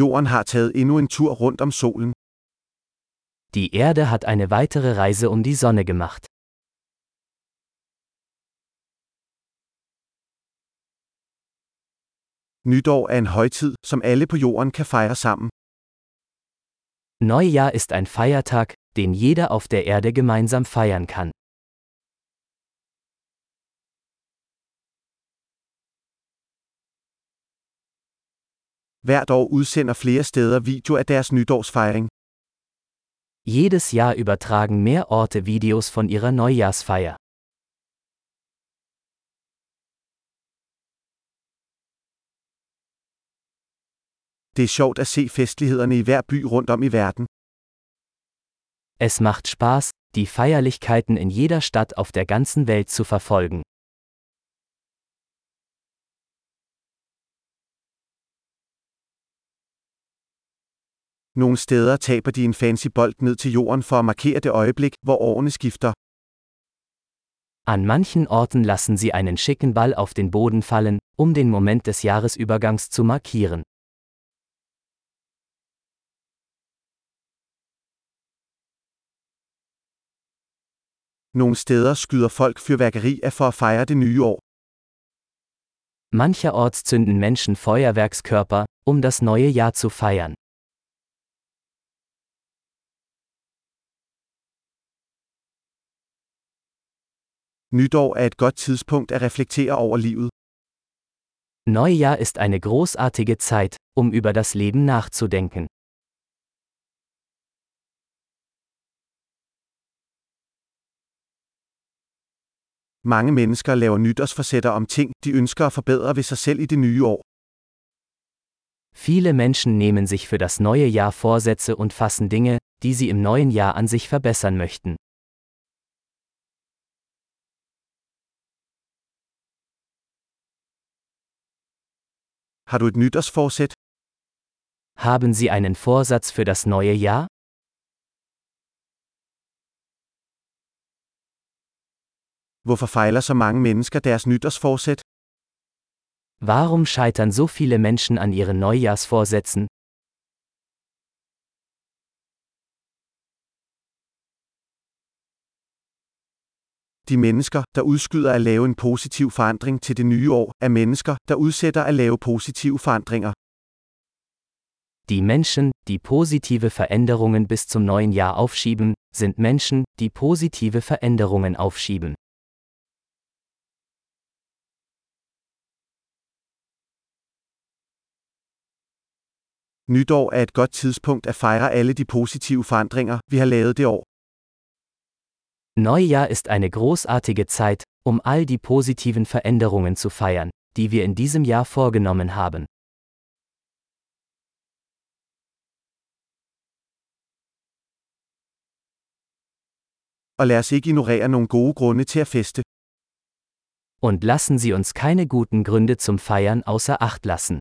Jorden har taget endnu en tur rundt om solen. Die Erde hat eine weitere Reise um die Sonne gemacht. Nytår er en højtid, som alle på jorden kan fejre sammen. Neujahr ist ein Feiertag, den jeder auf der Erde gemeinsam feiern kann. Hvert år udsender flere steder video af deres nytårsfejring. Jedes Jahr übertragen mehr Orte Videos von ihrer Neujahrsfeier. Det er sjovt at se festlighederne i hver by rundt om i verden. Es macht Spaß, die Feierlichkeiten in jeder Stadt auf der ganzen Welt zu verfolgen. Nogle steder taber de en fancy bold ned til jorden for at markere det øjeblik, hvor årene skifter. An manchen Orten lassen sie einen schicken Ball auf den Boden fallen, um den Moment des Jahresübergangs zu markieren. Nogle steder skyder folk fyrværkeri af for at fejre det nye år. Mancherorts zünden Menschen Feuerwerkskörper, um das neue Jahr zu feiern. Nytår er et godt tidspunkt at reflektere over livet. Neujahr ist eine großartige Zeit, um über das Leben nachzudenken. Mange mennesker laver nytårsforsætter om ting, de ønsker at forbedre ved sig selv i det nye år. Viele Menschen nehmen sich für das neue Jahr Vorsätze und fassen Dinge, die sie im neuen Jahr an sich verbessern möchten. Har du et nytårsforsæt? Haben Sie einen Vorsatz für das neue Jahr? Hvorfor fejler så mange mennesker deres nytårsforsæt? Warum scheitern so viele Menschen an ihren Neujahrsvorsätzen? De mennesker, der udskyder at lave en positiv forandring til det nye år, er mennesker, der udsætter at lave positive forandringer. Die Menschen, die positive Veränderungen bis zum neuen Jahr aufschieben, sind Menschen, die positive Veränderungen aufschieben. Nytår er et godt tidspunkt at fejre alle de positive forandringer, vi har lavet det år. Neujahr ist eine großartige Zeit, um all die positiven Veränderungen zu feiern, die wir in diesem Jahr vorgenommen haben. Og lad os ikke ignorere nogle gode grunde til at feste. Und lassen Sie uns keine guten Gründe zum Feiern außer Acht lassen.